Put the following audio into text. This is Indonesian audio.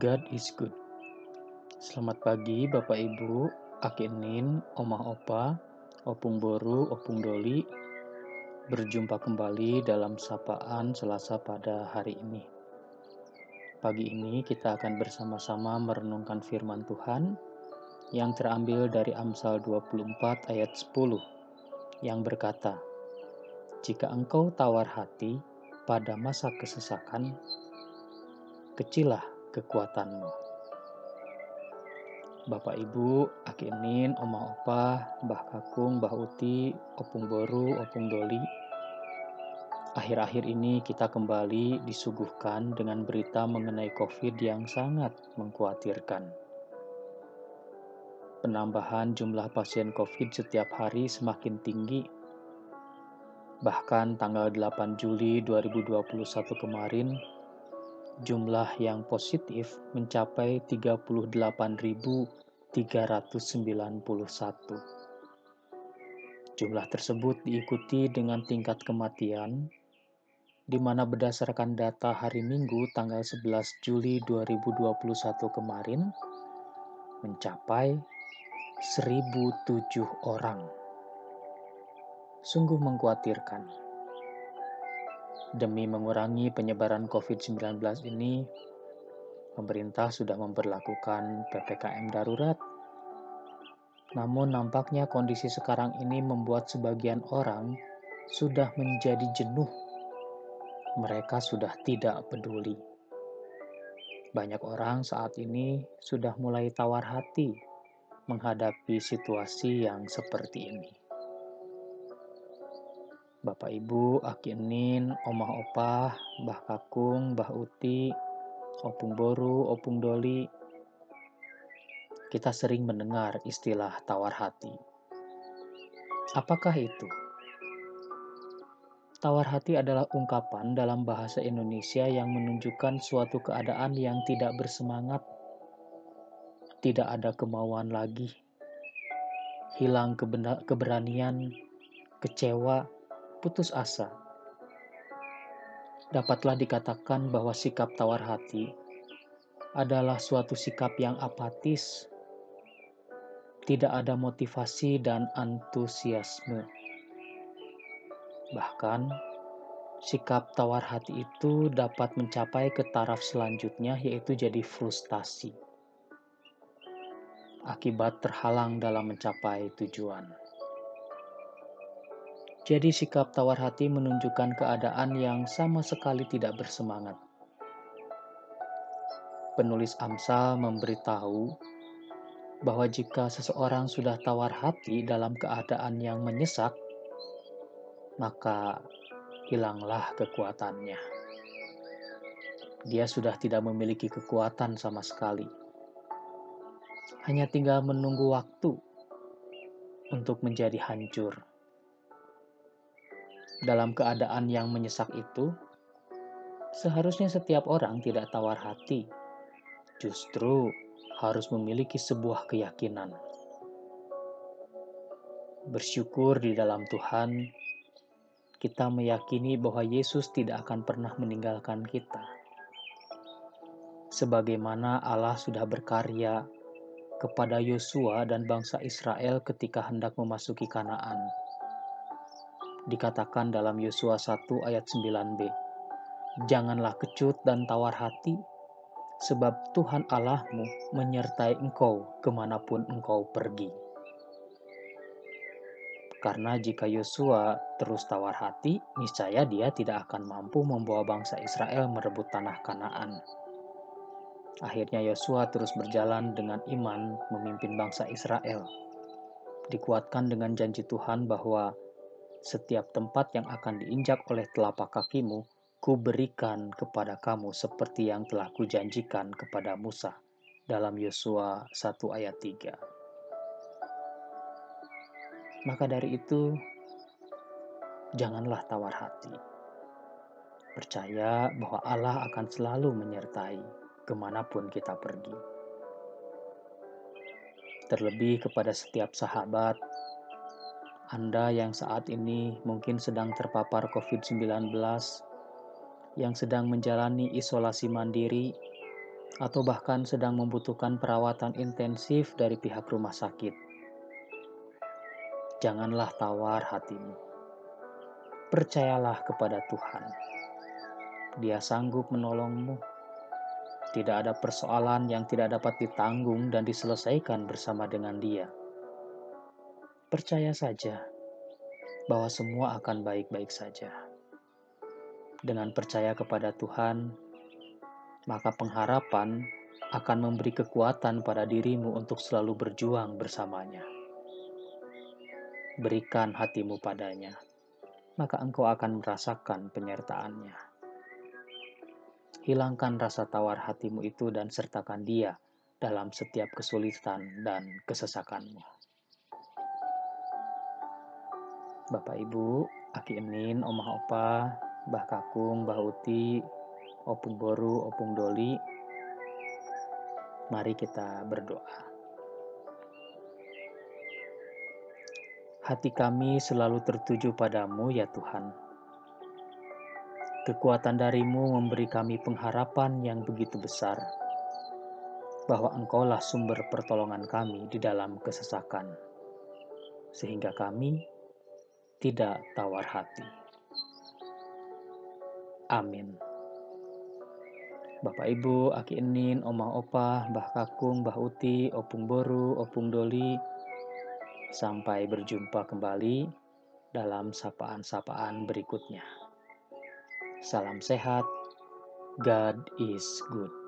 God is good. Selamat pagi Bapak Ibu, Akinin, Omah Opa, Opung Boru, Opung Doli. Berjumpa kembali dalam sapaan Selasa pada hari ini. Pagi ini kita akan bersama-sama merenungkan firman Tuhan yang terambil dari Amsal 24 ayat 10 yang berkata, Jika engkau tawar hati pada masa kesesakan, kecilah kekuatanmu. Bapak Ibu, Akinin, Oma Opa, Mbah Kakung, Mbah Uti, Opung Boru, Opung Doli. Akhir-akhir ini kita kembali disuguhkan dengan berita mengenai COVID yang sangat mengkhawatirkan. Penambahan jumlah pasien COVID setiap hari semakin tinggi. Bahkan tanggal 8 Juli 2021 kemarin jumlah yang positif mencapai 38.391. Jumlah tersebut diikuti dengan tingkat kematian di mana berdasarkan data hari Minggu tanggal 11 Juli 2021 kemarin mencapai 1007 orang. Sungguh mengkhawatirkan. Demi mengurangi penyebaran COVID-19 ini, pemerintah sudah memperlakukan PPKM darurat. Namun nampaknya kondisi sekarang ini membuat sebagian orang sudah menjadi jenuh. Mereka sudah tidak peduli. Banyak orang saat ini sudah mulai tawar hati menghadapi situasi yang seperti ini. Bapak Ibu, Akinin, Omah Opah, Mbah Kakung, Mbah Uti, Opung Boru, Opung Doli. Kita sering mendengar istilah tawar hati. Apakah itu? Tawar hati adalah ungkapan dalam bahasa Indonesia yang menunjukkan suatu keadaan yang tidak bersemangat, tidak ada kemauan lagi, hilang keberanian, kecewa, putus asa. Dapatlah dikatakan bahwa sikap tawar hati adalah suatu sikap yang apatis, tidak ada motivasi dan antusiasme. Bahkan, sikap tawar hati itu dapat mencapai ke taraf selanjutnya, yaitu jadi frustasi akibat terhalang dalam mencapai tujuan. Jadi sikap tawar hati menunjukkan keadaan yang sama sekali tidak bersemangat. Penulis Amsal memberitahu bahwa jika seseorang sudah tawar hati dalam keadaan yang menyesak, maka hilanglah kekuatannya. Dia sudah tidak memiliki kekuatan sama sekali. Hanya tinggal menunggu waktu untuk menjadi hancur dalam keadaan yang menyesak itu, seharusnya setiap orang tidak tawar hati, justru harus memiliki sebuah keyakinan. Bersyukur di dalam Tuhan, kita meyakini bahwa Yesus tidak akan pernah meninggalkan kita. Sebagaimana Allah sudah berkarya kepada Yosua dan bangsa Israel ketika hendak memasuki Kanaan dikatakan dalam Yosua 1 ayat 9b. Janganlah kecut dan tawar hati, sebab Tuhan Allahmu menyertai engkau ke mana pun engkau pergi. Karena jika Yosua terus tawar hati, niscaya dia tidak akan mampu membawa bangsa Israel merebut tanah Kanaan. Akhirnya Yosua terus berjalan dengan iman memimpin bangsa Israel. Dikuatkan dengan janji Tuhan bahwa setiap tempat yang akan diinjak oleh telapak kakimu, ku berikan kepada kamu seperti yang telah kujanjikan kepada Musa dalam Yosua 1 ayat 3. Maka dari itu, janganlah tawar hati. Percaya bahwa Allah akan selalu menyertai ke mana pun kita pergi. Terlebih kepada setiap sahabat anda yang saat ini mungkin sedang terpapar COVID-19, yang sedang menjalani isolasi mandiri, atau bahkan sedang membutuhkan perawatan intensif dari pihak rumah sakit. Janganlah tawar hatimu. Percayalah kepada Tuhan. Dia sanggup menolongmu. Tidak ada persoalan yang tidak dapat ditanggung dan diselesaikan bersama dengan Dia. Percaya saja bahwa semua akan baik-baik saja. Dengan percaya kepada Tuhan, maka pengharapan akan memberi kekuatan pada dirimu untuk selalu berjuang bersamanya. Berikan hatimu padanya, maka engkau akan merasakan penyertaannya. Hilangkan rasa tawar hatimu itu dan sertakan dia dalam setiap kesulitan dan kesesakanmu. Bapak Ibu, Aki Emin, Omah Opa, Mbah Kakung, Mbah Uti, Opung Boru, Opung Doli. Mari kita berdoa. Hati kami selalu tertuju padamu ya Tuhan. Kekuatan darimu memberi kami pengharapan yang begitu besar bahwa Engkaulah sumber pertolongan kami di dalam kesesakan, sehingga kami tidak tawar hati. Amin. Bapak Ibu, Aki Enin, Omah Opah, Mbah Kakung, Mbah Uti, Opung Boru, Opung Doli, sampai berjumpa kembali dalam sapaan-sapaan berikutnya. Salam sehat, God is good.